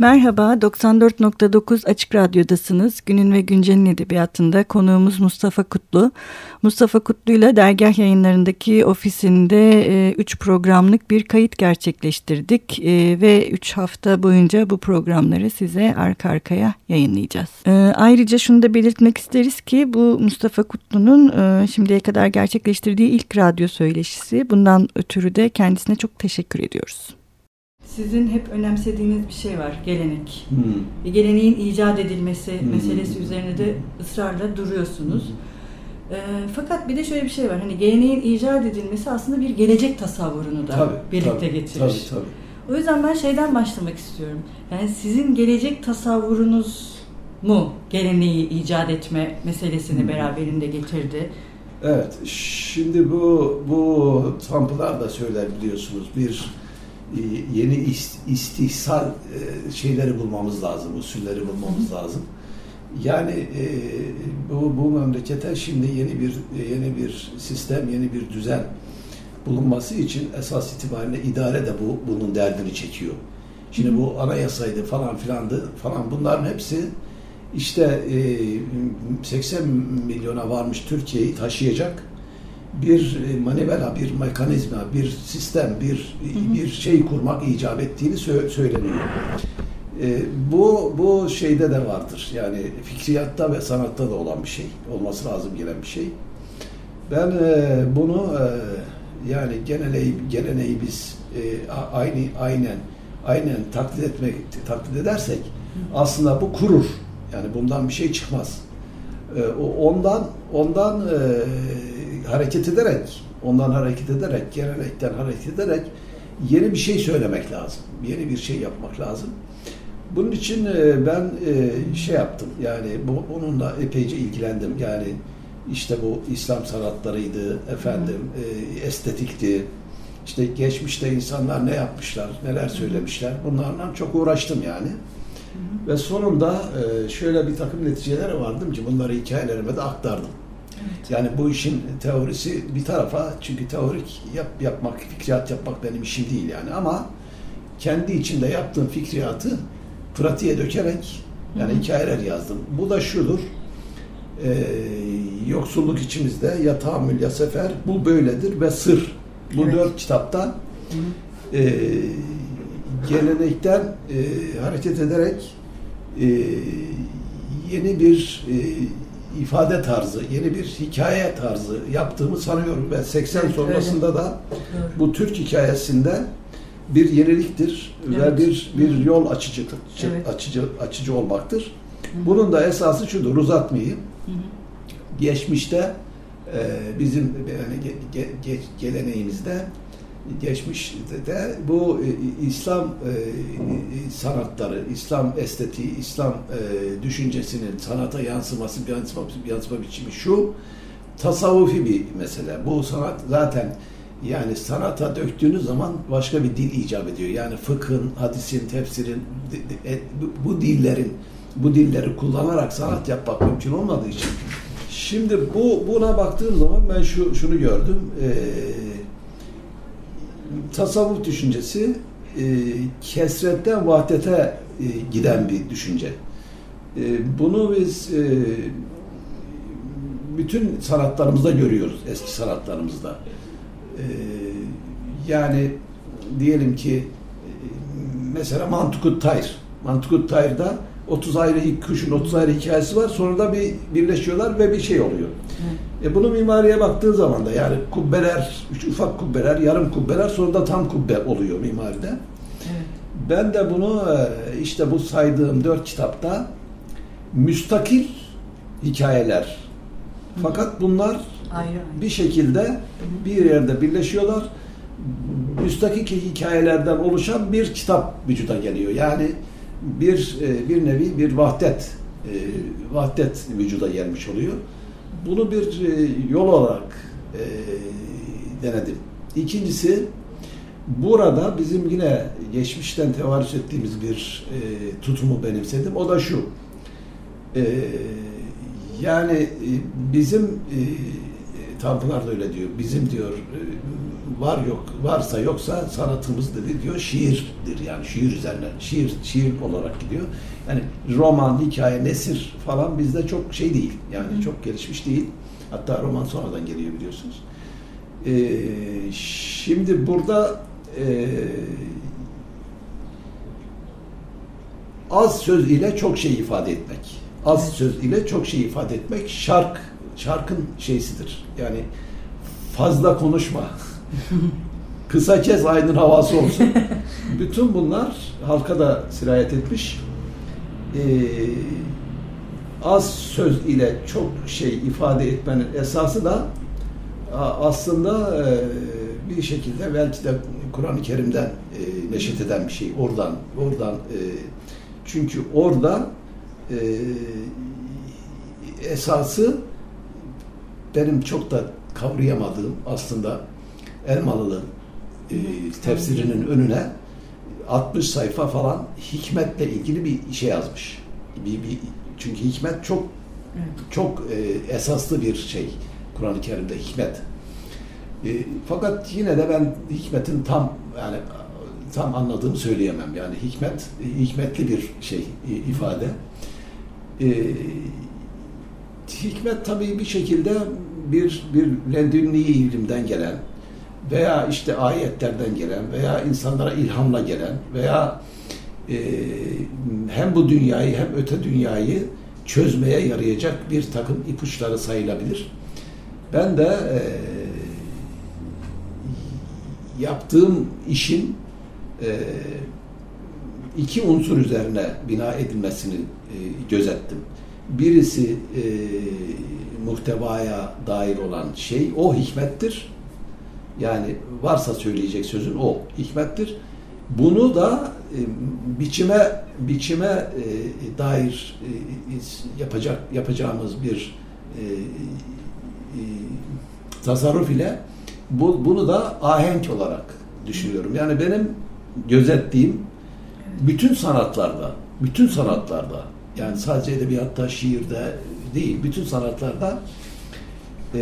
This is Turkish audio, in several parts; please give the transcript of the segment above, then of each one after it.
Merhaba, 94.9 Açık Radyo'dasınız. Günün ve Güncel'in edebiyatında konuğumuz Mustafa Kutlu. Mustafa Kutlu ile dergah yayınlarındaki ofisinde 3 e, programlık bir kayıt gerçekleştirdik. E, ve 3 hafta boyunca bu programları size arka arkaya yayınlayacağız. E, ayrıca şunu da belirtmek isteriz ki bu Mustafa Kutlu'nun e, şimdiye kadar gerçekleştirdiği ilk radyo söyleşisi. Bundan ötürü de kendisine çok teşekkür ediyoruz. Sizin hep önemsediğiniz bir şey var, gelenek. Hmm. Geleneğin icat edilmesi hmm. meselesi üzerine de ısrarla duruyorsunuz. Hmm. E, fakat bir de şöyle bir şey var, hani geleneğin icat edilmesi aslında bir gelecek tasavvurunu da tabii, birlikte tabii, getirir. Tabii, tabii. O yüzden ben şeyden başlamak istiyorum. Yani sizin gelecek tasavvurunuz mu geleneği icat etme meselesini hmm. beraberinde getirdi? Evet, şimdi bu bu Trump'lar da söyler biliyorsunuz. Bir e, yeni istihsal e, şeyleri bulmamız lazım, usulleri bulmamız lazım. Yani e, bu, bu memlekete şimdi yeni bir yeni bir sistem, yeni bir düzen bulunması için esas itibariyle idare de bu bunun derdini çekiyor. Şimdi bu anayasaydı falan filandı falan bunların hepsi işte 80 milyona varmış Türkiye'yi taşıyacak bir e, manivela, bir mekanizma, bir sistem, bir bir şey kurmak icap ettiğini söyleniyor. E, bu bu şeyde de vardır. Yani fikriyatta ve sanatta da olan bir şey. Olması lazım gelen bir şey. Ben e, bunu e, yani geleneği, geleneği biz e, aynı aynen aynen taklit etmek taklit edersek aslında bu kurur. Yani bundan bir şey çıkmaz. E, ondan ondan e, hareket ederek, ondan hareket ederek, gelenekten hareket ederek yeni bir şey söylemek lazım. Yeni bir şey yapmak lazım. Bunun için e, ben e, şey yaptım. Yani onunla epeyce ilgilendim. Yani işte bu İslam sanatlarıydı, efendim e, estetikti. İşte geçmişte insanlar ne yapmışlar, neler söylemişler. Bunlarla çok uğraştım yani. Ve sonunda şöyle bir takım neticelere vardım ki bunları hikayelerime de aktardım. Evet. Yani bu işin teorisi bir tarafa çünkü teorik yap, yapmak, fikriyat yapmak benim işim değil yani ama kendi içinde yaptığım fikriyatı pratiğe dökerek yani Hı-hı. hikayeler yazdım. Bu da şudur. E, yoksulluk içimizde ya tahammül ya sefer bu böyledir ve sır. Bu evet. dört kitapta e, gelenekten e, hareket ederek e, yeni bir e, ifade tarzı, yeni bir hikaye tarzı yaptığımı sanıyorum ben. 80 evet, sonrasında öyle. da bu Türk hikayesinde bir yeniliktir evet. ve bir bir yol açıcı evet. açıcı açıcı olmaktır. Hı. Bunun da esası şudur, uzatmayayım. Hı. Geçmişte e, bizim yani ge, ge, ge, geleneğimizde geçmişte de bu e, İslam e, sanatları, İslam estetiği, İslam e, düşüncesinin sanata yansıması, yansıma, yansıma biçimi şu tasavvufi bir mesele. Bu sanat zaten yani sanata döktüğünüz zaman başka bir dil icap ediyor. Yani fıkhın, hadisin, tefsirin, bu dillerin, bu dilleri kullanarak sanat yapmak mümkün olmadığı için. Şimdi bu buna baktığım zaman ben şu şunu gördüm. Ee, tasavvuf düşüncesi e, kesretten vahdete e, giden bir düşünce. E, bunu biz e, bütün sanatlarımızda görüyoruz, eski sanatlarımızda. E, yani diyelim ki e, mesela Mantukut Tayr. Mantukut Tayr'da 30 ayrı kuşun 30 ayrı hikayesi var. Sonra da bir birleşiyorlar ve bir şey oluyor. E bunu mimariye baktığın zaman da yani kubbeler, üç ufak kubbeler, yarım kubbeler sonra da tam kubbe oluyor mimaride. Evet. Ben de bunu e, işte bu saydığım dört kitapta müstakil hikayeler. Fakat bunlar ayrı. bir şekilde bir yerde birleşiyorlar. Müstakil hikayelerden oluşan bir kitap vücuda geliyor. Yani bir e, bir nevi bir vahdet e, vahdet vücuda gelmiş oluyor. Bunu bir e, yol olarak denedim. İkincisi burada bizim yine geçmişten tevarüs ettiğimiz bir tutumu benimsedim. O da şu. yani bizim Tanpınar da öyle diyor. Bizim diyor e, var yok varsa yoksa sanatımız dedi diyor şiirdir yani şiir üzerine şiir şiir olarak gidiyor. Yani roman, hikaye, nesir falan bizde çok şey değil. Yani Hı. çok gelişmiş değil. Hatta roman sonradan geliyor biliyorsunuz. Ee, şimdi burada e, az söz ile çok şey ifade etmek. Az söz ile çok şey ifade etmek şark şarkın şeysidir. Yani fazla konuşma. Kısa kes aydın havası olsun. Bütün bunlar halka da sirayet etmiş. Ee, az söz ile çok şey ifade etmenin esası da aslında e, bir şekilde belki de Kur'an-ı Kerim'den e, neşet eden bir şey. Oradan, oradan e, çünkü orada esası benim çok da kavrayamadığım aslında Elmalı'nın e, tefsirinin önüne 60 sayfa falan hikmetle ilgili bir şey yazmış. Bir, bir çünkü hikmet çok çok e, esaslı bir şey Kur'an-ı Kerim'de hikmet. E, fakat yine de ben hikmetin tam yani tam anladığımı söyleyemem. Yani hikmet hikmetli bir şey ifade. E, hikmet tabii bir şekilde bir bir ledünni ilimden gelen veya işte ayetlerden gelen veya insanlara ilhamla gelen veya e, hem bu dünyayı hem öte dünyayı çözmeye yarayacak bir takım ipuçları sayılabilir. Ben de e, yaptığım işin e, iki unsur üzerine bina edilmesini e, gözettim. Birisi e, muhtevaya dair olan şey o hikmettir. Yani varsa söyleyecek sözün o hikmettir. Bunu da e, biçime biçime e, dair e, yapacak yapacağımız bir e, e, tasarruf ile bu, bunu da ahenk olarak düşünüyorum. Yani benim gözettiğim bütün sanatlarda, bütün sanatlarda yani sadece edebiyatta, şiirde değil, bütün sanatlarda e,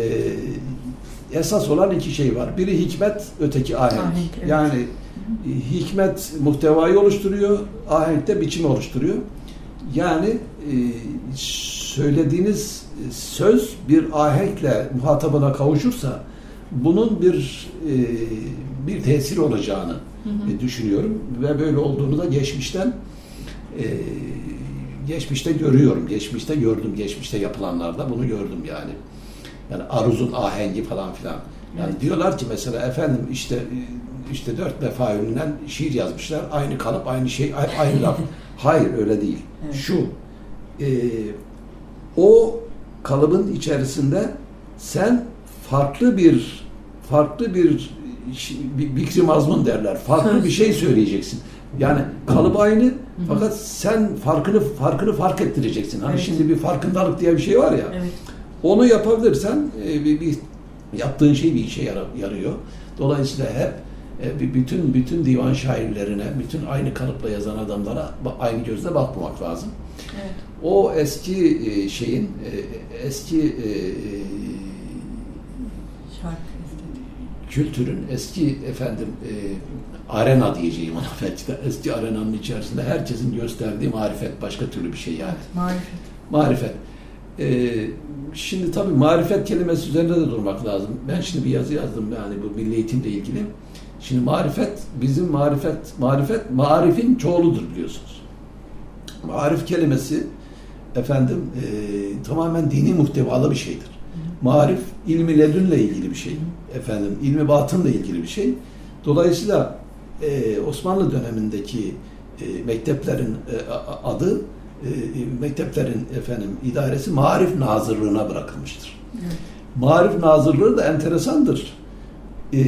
esas olan iki şey var. Biri hikmet, öteki ahenk. ahenk evet. Yani e, hikmet muhtevayı oluşturuyor, ahenk de biçimi oluşturuyor. Yani e, söylediğiniz söz bir ahenkle muhatabına kavuşursa bunun bir e, bir tesir olacağını hı hı. düşünüyorum ve böyle olduğunu da geçmişten e, geçmişte görüyorum. Geçmişte gördüm. Geçmişte yapılanlarda bunu gördüm yani. Yani aruzun ahengi falan filan. Yani evet. diyorlar ki mesela efendim işte işte dört mefaülünden şiir yazmışlar. Aynı kalıp, aynı şey, aynı laf. Hayır öyle değil. Evet. Şu e, o kalıbın içerisinde sen farklı bir farklı bir bikri mazmun derler. Farklı bir şey söyleyeceksin. Yani kalıp aynı fakat sen farkını farkını fark ettireceksin. Hani evet. şimdi bir farkındalık diye bir şey var ya. Evet. Onu yapabilirsen e, bir, bir yaptığın şey bir işe yarıyor. Dolayısıyla hep e, bütün bütün divan şairlerine, bütün aynı kalıpla yazan adamlara aynı gözle bakmamak lazım. Evet. O eski e, şeyin eski kültürün eski efendim arena diyeceğim ona belki de eski arenanın içerisinde herkesin gösterdiği marifet başka türlü bir şey yani. Marifet. Marifet. Ee, şimdi tabii marifet kelimesi üzerinde de durmak lazım. Ben şimdi bir yazı yazdım yani bu milli eğitimle ilgili. Şimdi marifet, bizim marifet, marifet, marifin çoğuludur biliyorsunuz. Marif kelimesi efendim e, tamamen dini muhtevalı bir şeydir. Marif ilmi ledünle ilgili bir şey. Efendim ilmi batınla ilgili bir şey. Dolayısıyla e, Osmanlı dönemindeki e, mekteplerin e, adı e, mekteplerin efendim idaresi Marif Nazırlığına bırakılmıştır. Evet. Marif Nazırlığı da enteresandır. E,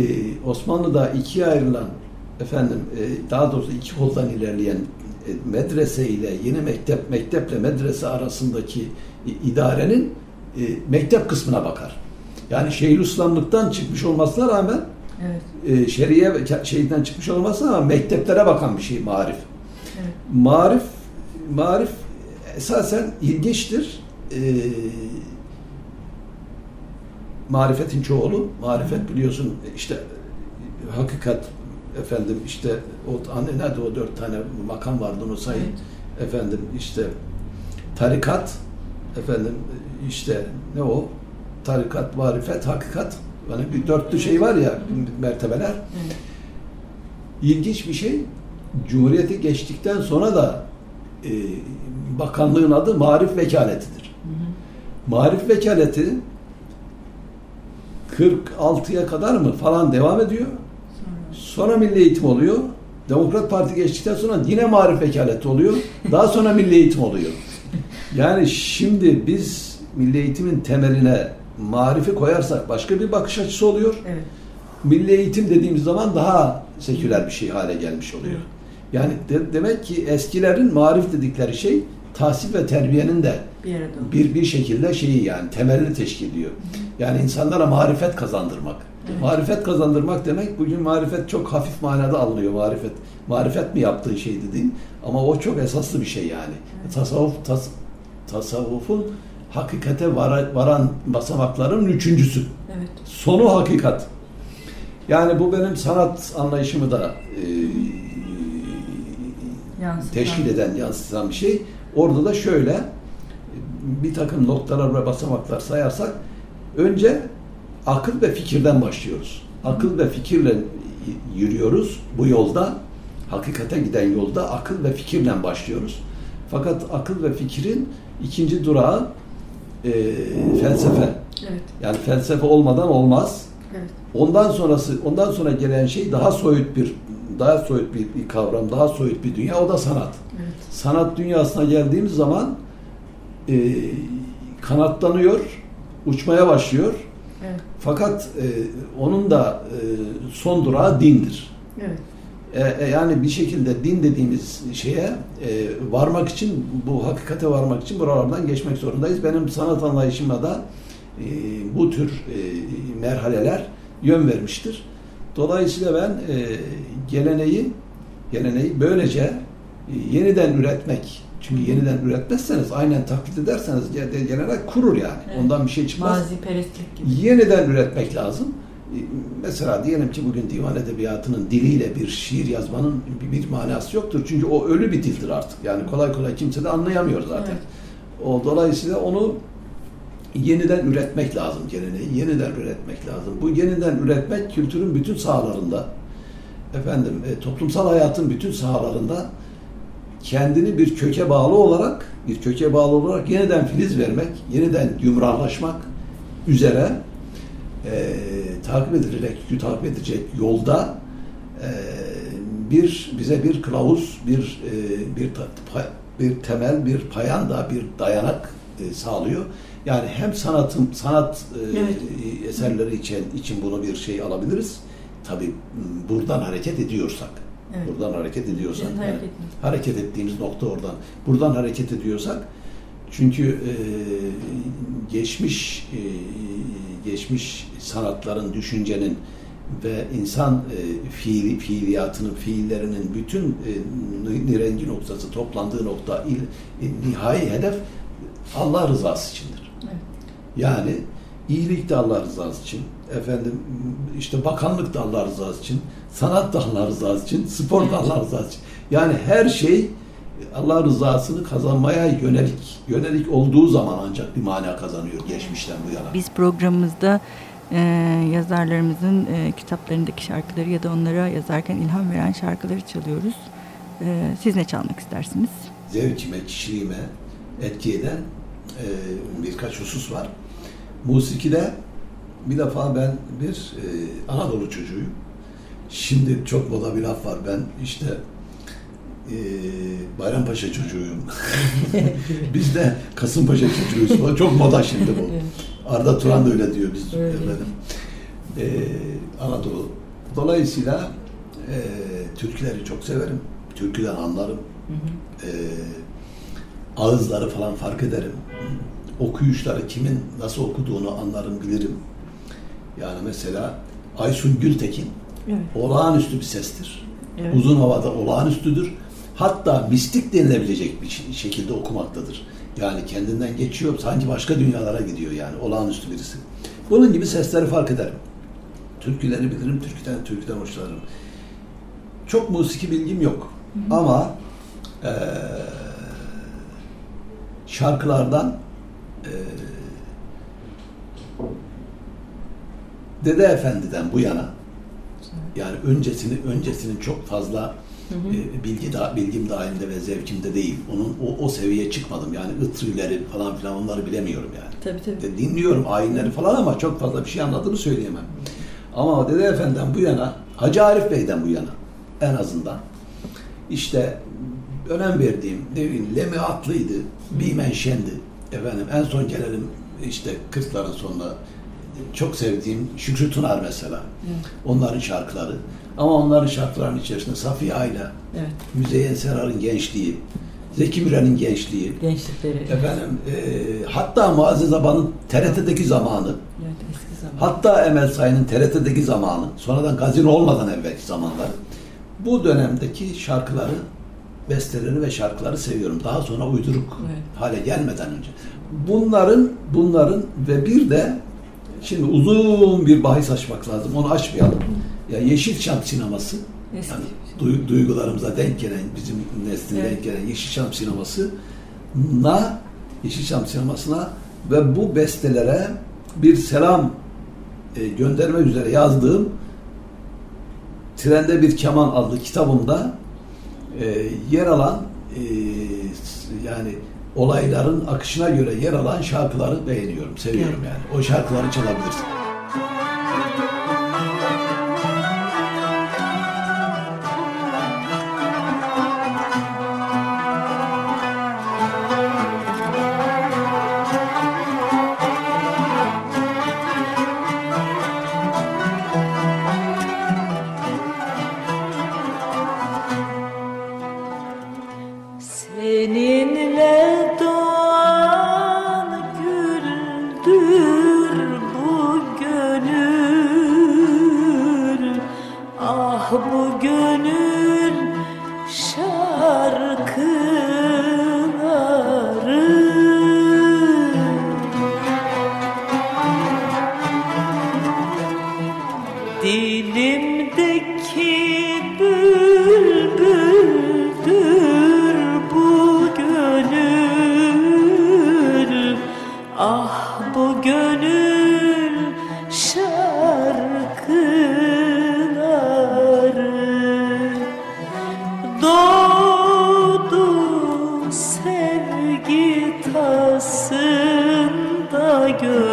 Osmanlı'da ikiye ayrılan efendim e, daha doğrusu iki koldan ilerleyen e, medrese ile yeni mektep mekteple medrese arasındaki e, idarenin e, mektep kısmına bakar. Yani Şeyhülislamlıktan çıkmış olmasına rağmen Evet. E, şeriye şeyden çıkmış olmasına ama mekteplere bakan bir şey marif. Evet. Marif marif esasen ilginçtir. E, marifetin çoğulu. Marifet biliyorsun işte hakikat efendim işte o anne nerede o dört tane makam vardı onu sayın. Evet. Efendim işte tarikat efendim işte ne o? Tarikat, marifet, hakikat. Yani bir dörtlü şey var ya mertebeler. Evet. İlginç bir şey. Cumhuriyeti geçtikten sonra da e, bakanlığın adı Marif Vekaletidir. Hı hı. Marif Vekaleti 46'ya kadar mı falan devam ediyor. Sonra Milli Eğitim oluyor. Demokrat Parti geçtikten sonra yine Marif Vekaleti oluyor. Daha sonra Milli Eğitim oluyor. Yani şimdi biz Milli Eğitimin temeline marifi koyarsak başka bir bakış açısı oluyor. Evet. Milli Eğitim dediğimiz zaman daha seküler bir şey hale gelmiş oluyor. Yani de, demek ki eskilerin marif dedikleri şey tahsil ve terbiyenin de bir, bir, bir şekilde şeyi yani temelini teşkil ediyor. Yani insanlara marifet kazandırmak. Evet. Marifet kazandırmak demek bugün marifet çok hafif manada alınıyor marifet. Marifet mi yaptığı şey dediğin ama o çok esaslı bir şey yani. Evet. Tasavvuf tas, tasavvufun hakikate varan, varan basamakların üçüncüsü. Evet. Sonu hakikat. Yani bu benim sanat anlayışımı da e, teşkil eden, yansıtan bir şey. Orada da şöyle bir takım noktalar ve basamaklar sayarsak önce akıl ve fikirden başlıyoruz. Akıl ve fikirle yürüyoruz bu yolda. Hakikate giden yolda akıl ve fikirle başlıyoruz. Fakat akıl ve fikrin ikinci durağı e, felsefe. Evet. Yani felsefe olmadan olmaz. Evet. Ondan sonrası, ondan sonra gelen şey daha soyut bir, daha soyut bir, bir kavram, daha soyut bir dünya. O da sanat. Evet. Sanat dünyasına geldiğimiz zaman e, kanatlanıyor, uçmaya başlıyor. Evet. Fakat e, onun da e, son durağı dindir. Evet. E, e, yani bir şekilde din dediğimiz şeye e, varmak için, bu hakikate varmak için buralardan geçmek zorundayız. Benim sanat anlayışıma da e, bu tür e, merhaleler yön vermiştir. Dolayısıyla ben e, geleneği geleneği böylece e, yeniden üretmek çünkü yeniden üretmezseniz aynen taklit ederseniz gelenek kurur yani. Evet. Ondan bir şey çıkmaz. Mazi perestlik gibi. Yeniden üretmek lazım. E, mesela diyelim ki bugün divan edebiyatının diliyle bir şiir yazmanın bir, bir manası yoktur. Çünkü o ölü bir dildir artık. Yani kolay kolay kimse de anlayamıyor zaten. Evet. O dolayısıyla onu yeniden üretmek lazım geleneği. Yeniden üretmek lazım. Bu yeniden üretmek kültürün bütün sahalarında efendim e, toplumsal hayatın bütün sahalarında kendini bir köke bağlı olarak bir köke bağlı olarak yeniden filiz vermek, yeniden yumrallaşmak üzere e, takip edilecek, takip edecek yolda e, bir bize bir kılavuz, bir e, bir bir temel, bir payanda, bir dayanak e, sağlıyor. Yani hem sanatım sanat e, evet. eserleri için için bunu bir şey alabiliriz. Tabi buradan hareket ediyorsak. Evet. Buradan hareket ediyorsak. Yani, hareket, hareket ettiğimiz nokta oradan. Buradan hareket ediyorsak çünkü e, geçmiş e, geçmiş sanatların, düşüncenin ve insan e, fiili, fiiliyatının, fiillerinin bütün e, rengi noktası, toplandığı nokta, il, e, nihai hedef Allah rızası içindir. Evet. Yani iyilik de Allah rızası için, efendim işte bakanlık da Allah rızası için, sanat da Allah rızası için, spor da Allah rızası için. Yani her şey Allah rızasını kazanmaya yönelik yönelik olduğu zaman ancak bir mana kazanıyor geçmişten bu yana. Biz programımızda e, yazarlarımızın e, kitaplarındaki şarkıları ya da onlara yazarken ilham veren şarkıları çalıyoruz. E, siz ne çalmak istersiniz? Zevkime, kişiliğime etki eden e, birkaç husus var. Musikide bir defa ben bir e, Anadolu çocuğuyum. Şimdi çok moda bir laf var. Ben işte e, Bayrampaşa çocuğuyum. biz de Kasımpaşa çocuğuyuz. Çok moda şimdi bu. Arda Turan da öyle diyor biz öyle. efendim. E, Anadolu. Dolayısıyla e, türküleri çok severim. Türküden anlarım. Hı hı. E, ağızları falan fark ederim. Okuyuşları kimin nasıl okuduğunu anlarım, bilirim. Yani mesela Aysun Gültekin evet. olağanüstü bir sestir. Evet. Uzun havada olağanüstüdür. Hatta mistik denilebilecek bir şekilde okumaktadır. Yani kendinden geçiyor, sanki başka dünyalara gidiyor yani olağanüstü birisi. Bunun gibi sesleri fark ederim. Türküleri bilirim, türküden, türküden hoşlanırım. Çok musiki bilgim yok. Hı hı. Ama e, şarkılardan e, Dede Efendi'den bu yana yani öncesini öncesinin çok fazla hı hı. E, bilgi da bilgim dahilinde ve zevkimde değil. Onun o, o seviyeye çıkmadım. Yani ıtrileri falan filan onları bilemiyorum yani. Tabii tabii. Dinliyorum ayinleri falan ama çok fazla bir şey anladığımı söyleyemem. Ama Dede Efendi'den bu yana, Hacı Arif Bey'den bu yana en azından işte önem verdiğim ne bileyim Lemi Atlı'ydı, Bimen Şen'di. Efendim en son gelelim işte 40'ların sonunda çok sevdiğim Şükrü Tunar mesela. Evet. Onların şarkıları. Ama onların şarkılarının içerisinde Safiye Ayla, evet. Müzeyyen Serar'ın gençliği, Zeki Müren'in gençliği. Gençlikleri. Efendim, e, hatta Muazzez Aba'nın TRT'deki zamanı. Evet, eski zaman. Hatta Emel Sayın'ın TRT'deki zamanı. Sonradan gazino olmadan evvelki zamanlar. Bu dönemdeki şarkıları, besteleri ve şarkıları seviyorum. Daha sonra uyduruk evet. hale gelmeden önce. Bunların, bunların ve bir de Şimdi uzun bir bahis açmak lazım. Onu açmayalım. Ya Yeşilçam sineması Eski. yani du duygularımıza denk gelen, bizim nesline evet. denk gelen Yeşilçam sineması na Yeşilçam sinemasına ve bu bestelere bir selam e, göndermek üzere yazdığım Trende Bir Keman adlı kitabımda e, yer alan e, yani olayların akışına göre yer alan şarkıları beğeniyorum, seviyorum yani. O şarkıları çalabilirsin. Ele like a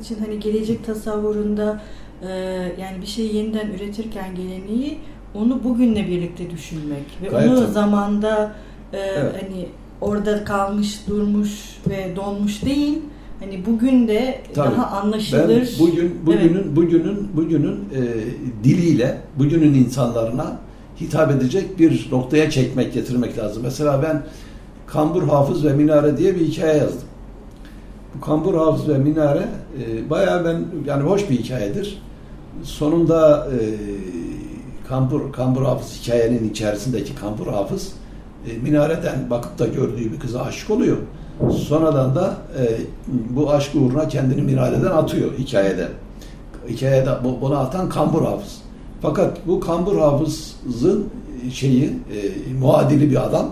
için hani gelecek tasavvurunda e, yani bir şeyi yeniden üretirken geleneği onu bugünle birlikte düşünmek ve Gayet onu tabii. zamanda e, evet. hani orada kalmış, durmuş ve donmuş değil hani bugün de Tabii. daha anlaşılır. Ben bugün bugünün bugünün bugünün e, diliyle bugünün insanlarına hitap edecek bir noktaya çekmek, getirmek lazım. Mesela ben Kambur Hafız ve Minare diye bir hikaye yazdım. Bu Kambur Hafız ve Minare e, bayağı ben yani hoş bir hikayedir. Sonunda e, Kambur Kambur Hafız hikayenin içerisindeki Kambur Hafız e, minareden bakıp da gördüğü bir kıza aşık oluyor. Sonradan da e, bu aşk uğruna kendini minareden atıyor hikayede. Hikayede bu- bunu atan Kambur Hafız. Fakat bu Kambur Hafız'ın şeyi e, muadili bir adam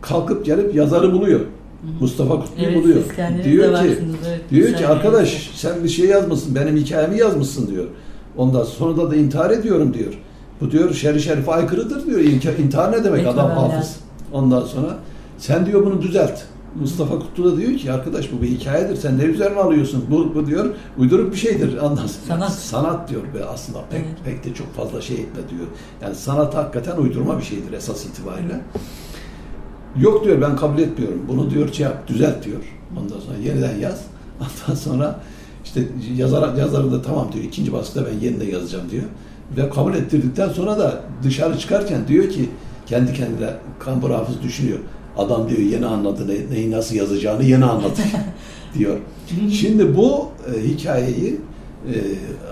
kalkıp gelip yazarı buluyor. Mustafa Kutlu'yu Evet, buluyor. Diyor ki evet, diyor ki arkadaş sen bir şey yazmışsın, benim hikayemi yazmışsın diyor. Ondan sonra da, da intihar ediyorum diyor. Bu diyor şer şerife aykırıdır diyor. İntihar ne demek adam hafız. Ondan sonra sen diyor bunu düzelt. Mustafa Kutlu da diyor ki arkadaş bu bir hikayedir. Sen ne üzerine alıyorsun? Bu, bu diyor uyduruk bir şeydir. Sonra Sanat. sanat diyor ve aslında pek Evet. pek de çok fazla şey etme diyor. Yani sanat hakikaten uydurma bir şeydir esas itibariyle. Yok diyor ben kabul etmiyorum. Bunu diyor şey yap, düzelt diyor. Ondan sonra yeniden yaz. Ondan sonra işte yazar, yazarı da tamam diyor. ikinci baskıda ben yeniden yazacağım diyor. Ve kabul ettirdikten sonra da dışarı çıkarken diyor ki kendi kendine Kambur Hafız düşünüyor. Adam diyor yeni anladı ne- neyi nasıl yazacağını yeni anladı diyor. Şimdi bu e, hikayeyi e,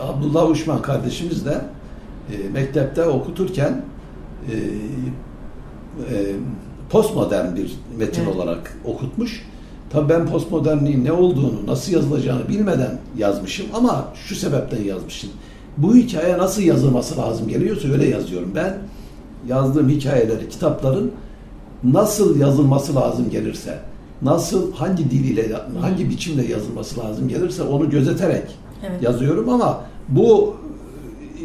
Abdullah Uşman kardeşimiz de e, mektepte okuturken e, e, postmodern bir metin Evet. olarak okutmuş. Tabii ben postmodernliğin ne olduğunu, nasıl yazılacağını bilmeden yazmışım ama şu sebepten yazmışım. Bu hikaye nasıl yazılması lazım geliyorsa öyle yazıyorum. Ben yazdığım hikayeleri, kitapların nasıl yazılması lazım gelirse, nasıl, hangi diliyle, hangi biçimde yazılması lazım gelirse onu gözeterek Evet. yazıyorum ama bu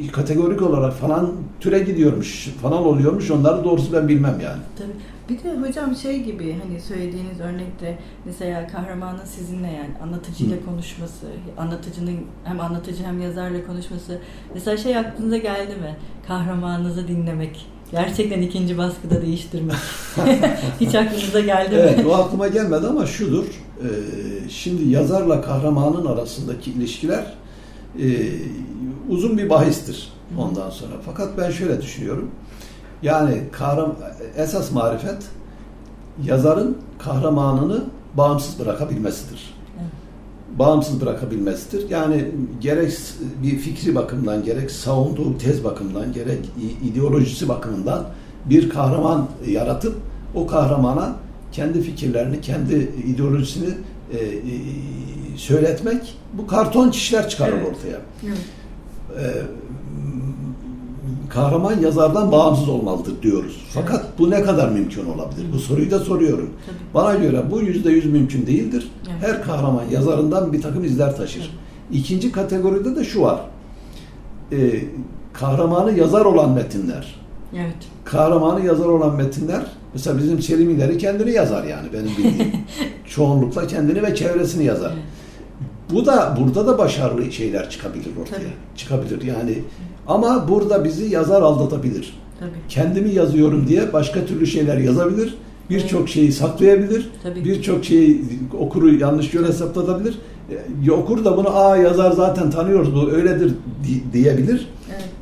e, kategorik olarak falan türe gidiyormuş, falan oluyormuş. Onları doğrusu ben bilmem yani. Tabii. Bir de hocam şey gibi hani söylediğiniz örnekte mesela kahramanın sizinle yani anlatıcıyla konuşması, anlatıcının hem anlatıcı hem yazarla konuşması. Mesela şey aklınıza geldi mi? Kahramanınızı dinlemek. Gerçekten ikinci baskıda değiştirmek. Hiç aklınıza geldi Evet, mi? o aklıma gelmedi ama şudur. e, şimdi yazarla kahramanın arasındaki ilişkiler e, uzun bir bahistir ondan sonra. Fakat ben şöyle düşünüyorum. Yani kahram esas marifet yazarın kahramanını bağımsız bırakabilmesidir. Evet. Bağımsız bırakabilmesidir. Yani gerek bir fikri bakımdan, gerek savunduğu tez bakımından, gerek ideolojisi bakımından bir kahraman yaratıp o kahramana kendi fikirlerini, kendi ideolojisini e, e, söyletmek bu karton kişiler çıkarır Evet. ortaya. Evet. E, kahraman yazardan bağımsız olmalıdır diyoruz. Fakat bu ne kadar mümkün olabilir? Bu soruyu da soruyorum. Tabii. Bana göre bu yüzde yüz mümkün değildir. Evet. Her kahraman yazarından bir takım izler taşır. İkinci kategoride de şu var. Ee, kahramanı yazar olan metinler. Evet. Kahramanı yazar olan metinler, mesela bizim Selim İleri kendini yazar yani benim bildiğim. Çoğunlukla kendini ve çevresini yazar. Evet. Bu da burada da başarılı şeyler çıkabilir ortaya. Tabii. Çıkabilir yani. Ama burada bizi yazar aldatabilir. Tabii. Kendimi yazıyorum diye başka türlü şeyler yazabilir. Birçok Evet. şeyi saklayabilir. Birçok şeyi okuru yanlış yöne saptatabilir. E, Okur da bunu aa yazar zaten tanıyoruz bu öyledir di- diyebilir.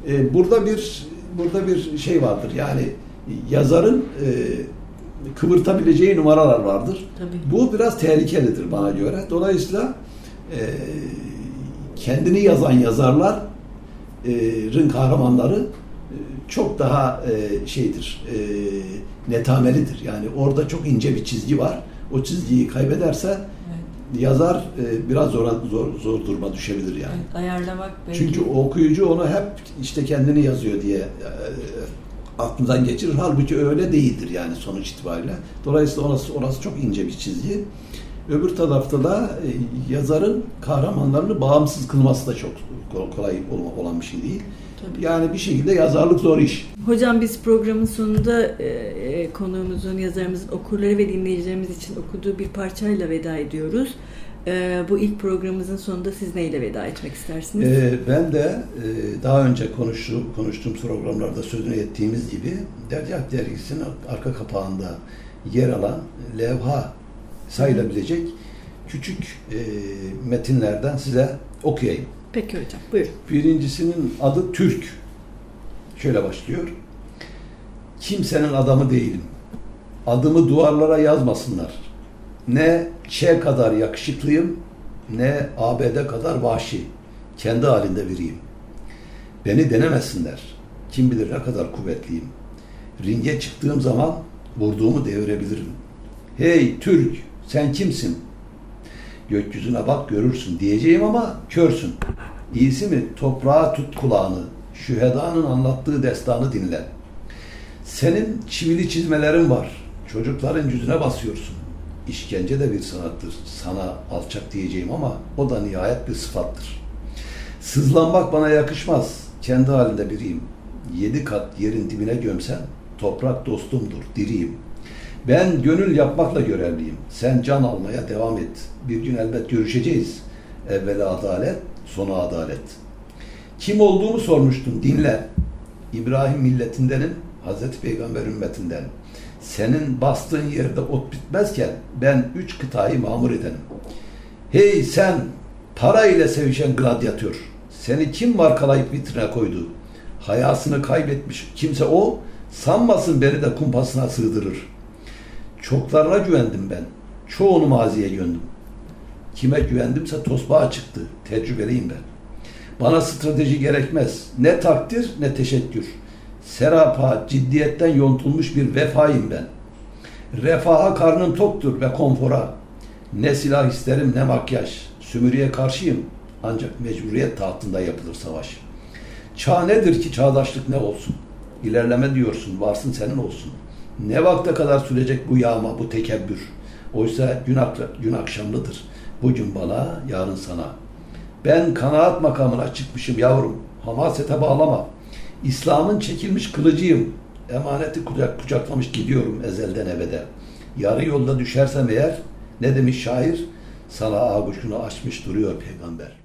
Evet. E, burada bir burada bir şey vardır. Yani yazarın e, kıvırtabileceği numaralar vardır. Tabii. Bu biraz tehlikelidir bana göre. Dolayısıyla e, kendini yazan yazarların kahramanları e, çok daha e, şeydir, e, netamelidir. Yani orada çok ince bir çizgi var. O çizgiyi kaybederse Evet. yazar e, biraz zor, zor, zor duruma düşebilir yani. Evet, ayarlamak belki. Çünkü okuyucu onu hep işte kendini yazıyor diye e, aklından geçirir. Halbuki öyle değildir yani sonuç itibariyle. Dolayısıyla orası, orası çok ince bir çizgi. Öbür tarafta da e, yazarın kahramanlarını bağımsız kılması da çok kol- kolay ol- olan bir şey değil. Tabii. Yani bir şekilde yazarlık zor iş. Hocam biz programın sonunda e, e, konuğumuzun, yazarımızın okurları ve dinleyicilerimiz için okuduğu bir parçayla veda ediyoruz. E, bu ilk programımızın sonunda siz neyle veda etmek istersiniz? Ben de e, daha önce konuştuğum, konuştuğum programlarda sözünü ettiğimiz gibi Derya Dergisi'nin arka kapağında yer alan levha sayılabilecek küçük e, metinlerden size okuyayım. Peki hocam, buyurun. Birincisinin adı Türk. Şöyle başlıyor. Kimsenin adamı değilim. Adımı duvarlara yazmasınlar. Ne Ç kadar yakışıklıyım, ne ABD kadar vahşi. Kendi halinde biriyim. Beni denemesinler. Kim bilir ne kadar kuvvetliyim. Ringe çıktığım zaman vurduğumu devirebilirim. Hey Türk, sen kimsin? Gökyüzüne bak görürsün diyeceğim ama körsün. İyisi mi toprağa tut kulağını, şühedanın anlattığı destanı dinle. Senin çivili çizmelerin var, çocukların yüzüne basıyorsun. İşkence de bir sanattır. Sana alçak diyeceğim ama o da nihayet bir sıfattır. Sızlanmak bana yakışmaz. Kendi halinde biriyim. Yedi kat yerin dibine gömsen toprak dostumdur, diriyim. Ben gönül yapmakla görevliyim. Sen can almaya devam et. Bir gün elbet görüşeceğiz. Evvela adalet, sonu adalet. Kim olduğumu sormuştun, dinle. İbrahim milletindenim, Hazreti Peygamber ümmetinden. Senin bastığın yerde ot bitmezken ben üç kıtayı mamur edenim. Hey sen, para ile sevişen gladyatör. Seni kim markalayıp vitrine koydu? Hayasını kaybetmiş kimse o, sanmasın beni de kumpasına sığdırır. Çoklarına güvendim ben. Çoğunu maziye göndüm. Kime güvendimse tosbağa çıktı. Tecrübeliyim ben. Bana strateji gerekmez. Ne takdir ne teşekkür. Serapa, ciddiyetten yontulmuş bir vefayım ben. Refaha karnım toktur ve konfora. Ne silah isterim ne makyaj. Sümürüye karşıyım. Ancak mecburiyet tahtında yapılır savaş. Çağ nedir ki çağdaşlık ne olsun? İlerleme diyorsun, varsın senin olsun. Ne vakte kadar sürecek bu yağma, bu tekebbür? Oysa gün, gün akşamlıdır. Bugün bana, yarın sana. Ben kanaat makamına çıkmışım yavrum. Hamasete bağlama. İslam'ın çekilmiş kılıcıyım. Emaneti kucak, kucaklamış gidiyorum ezelden ebede. Yarı yolda düşersem eğer, ne demiş şair? Sana ağuşunu açmış duruyor peygamber.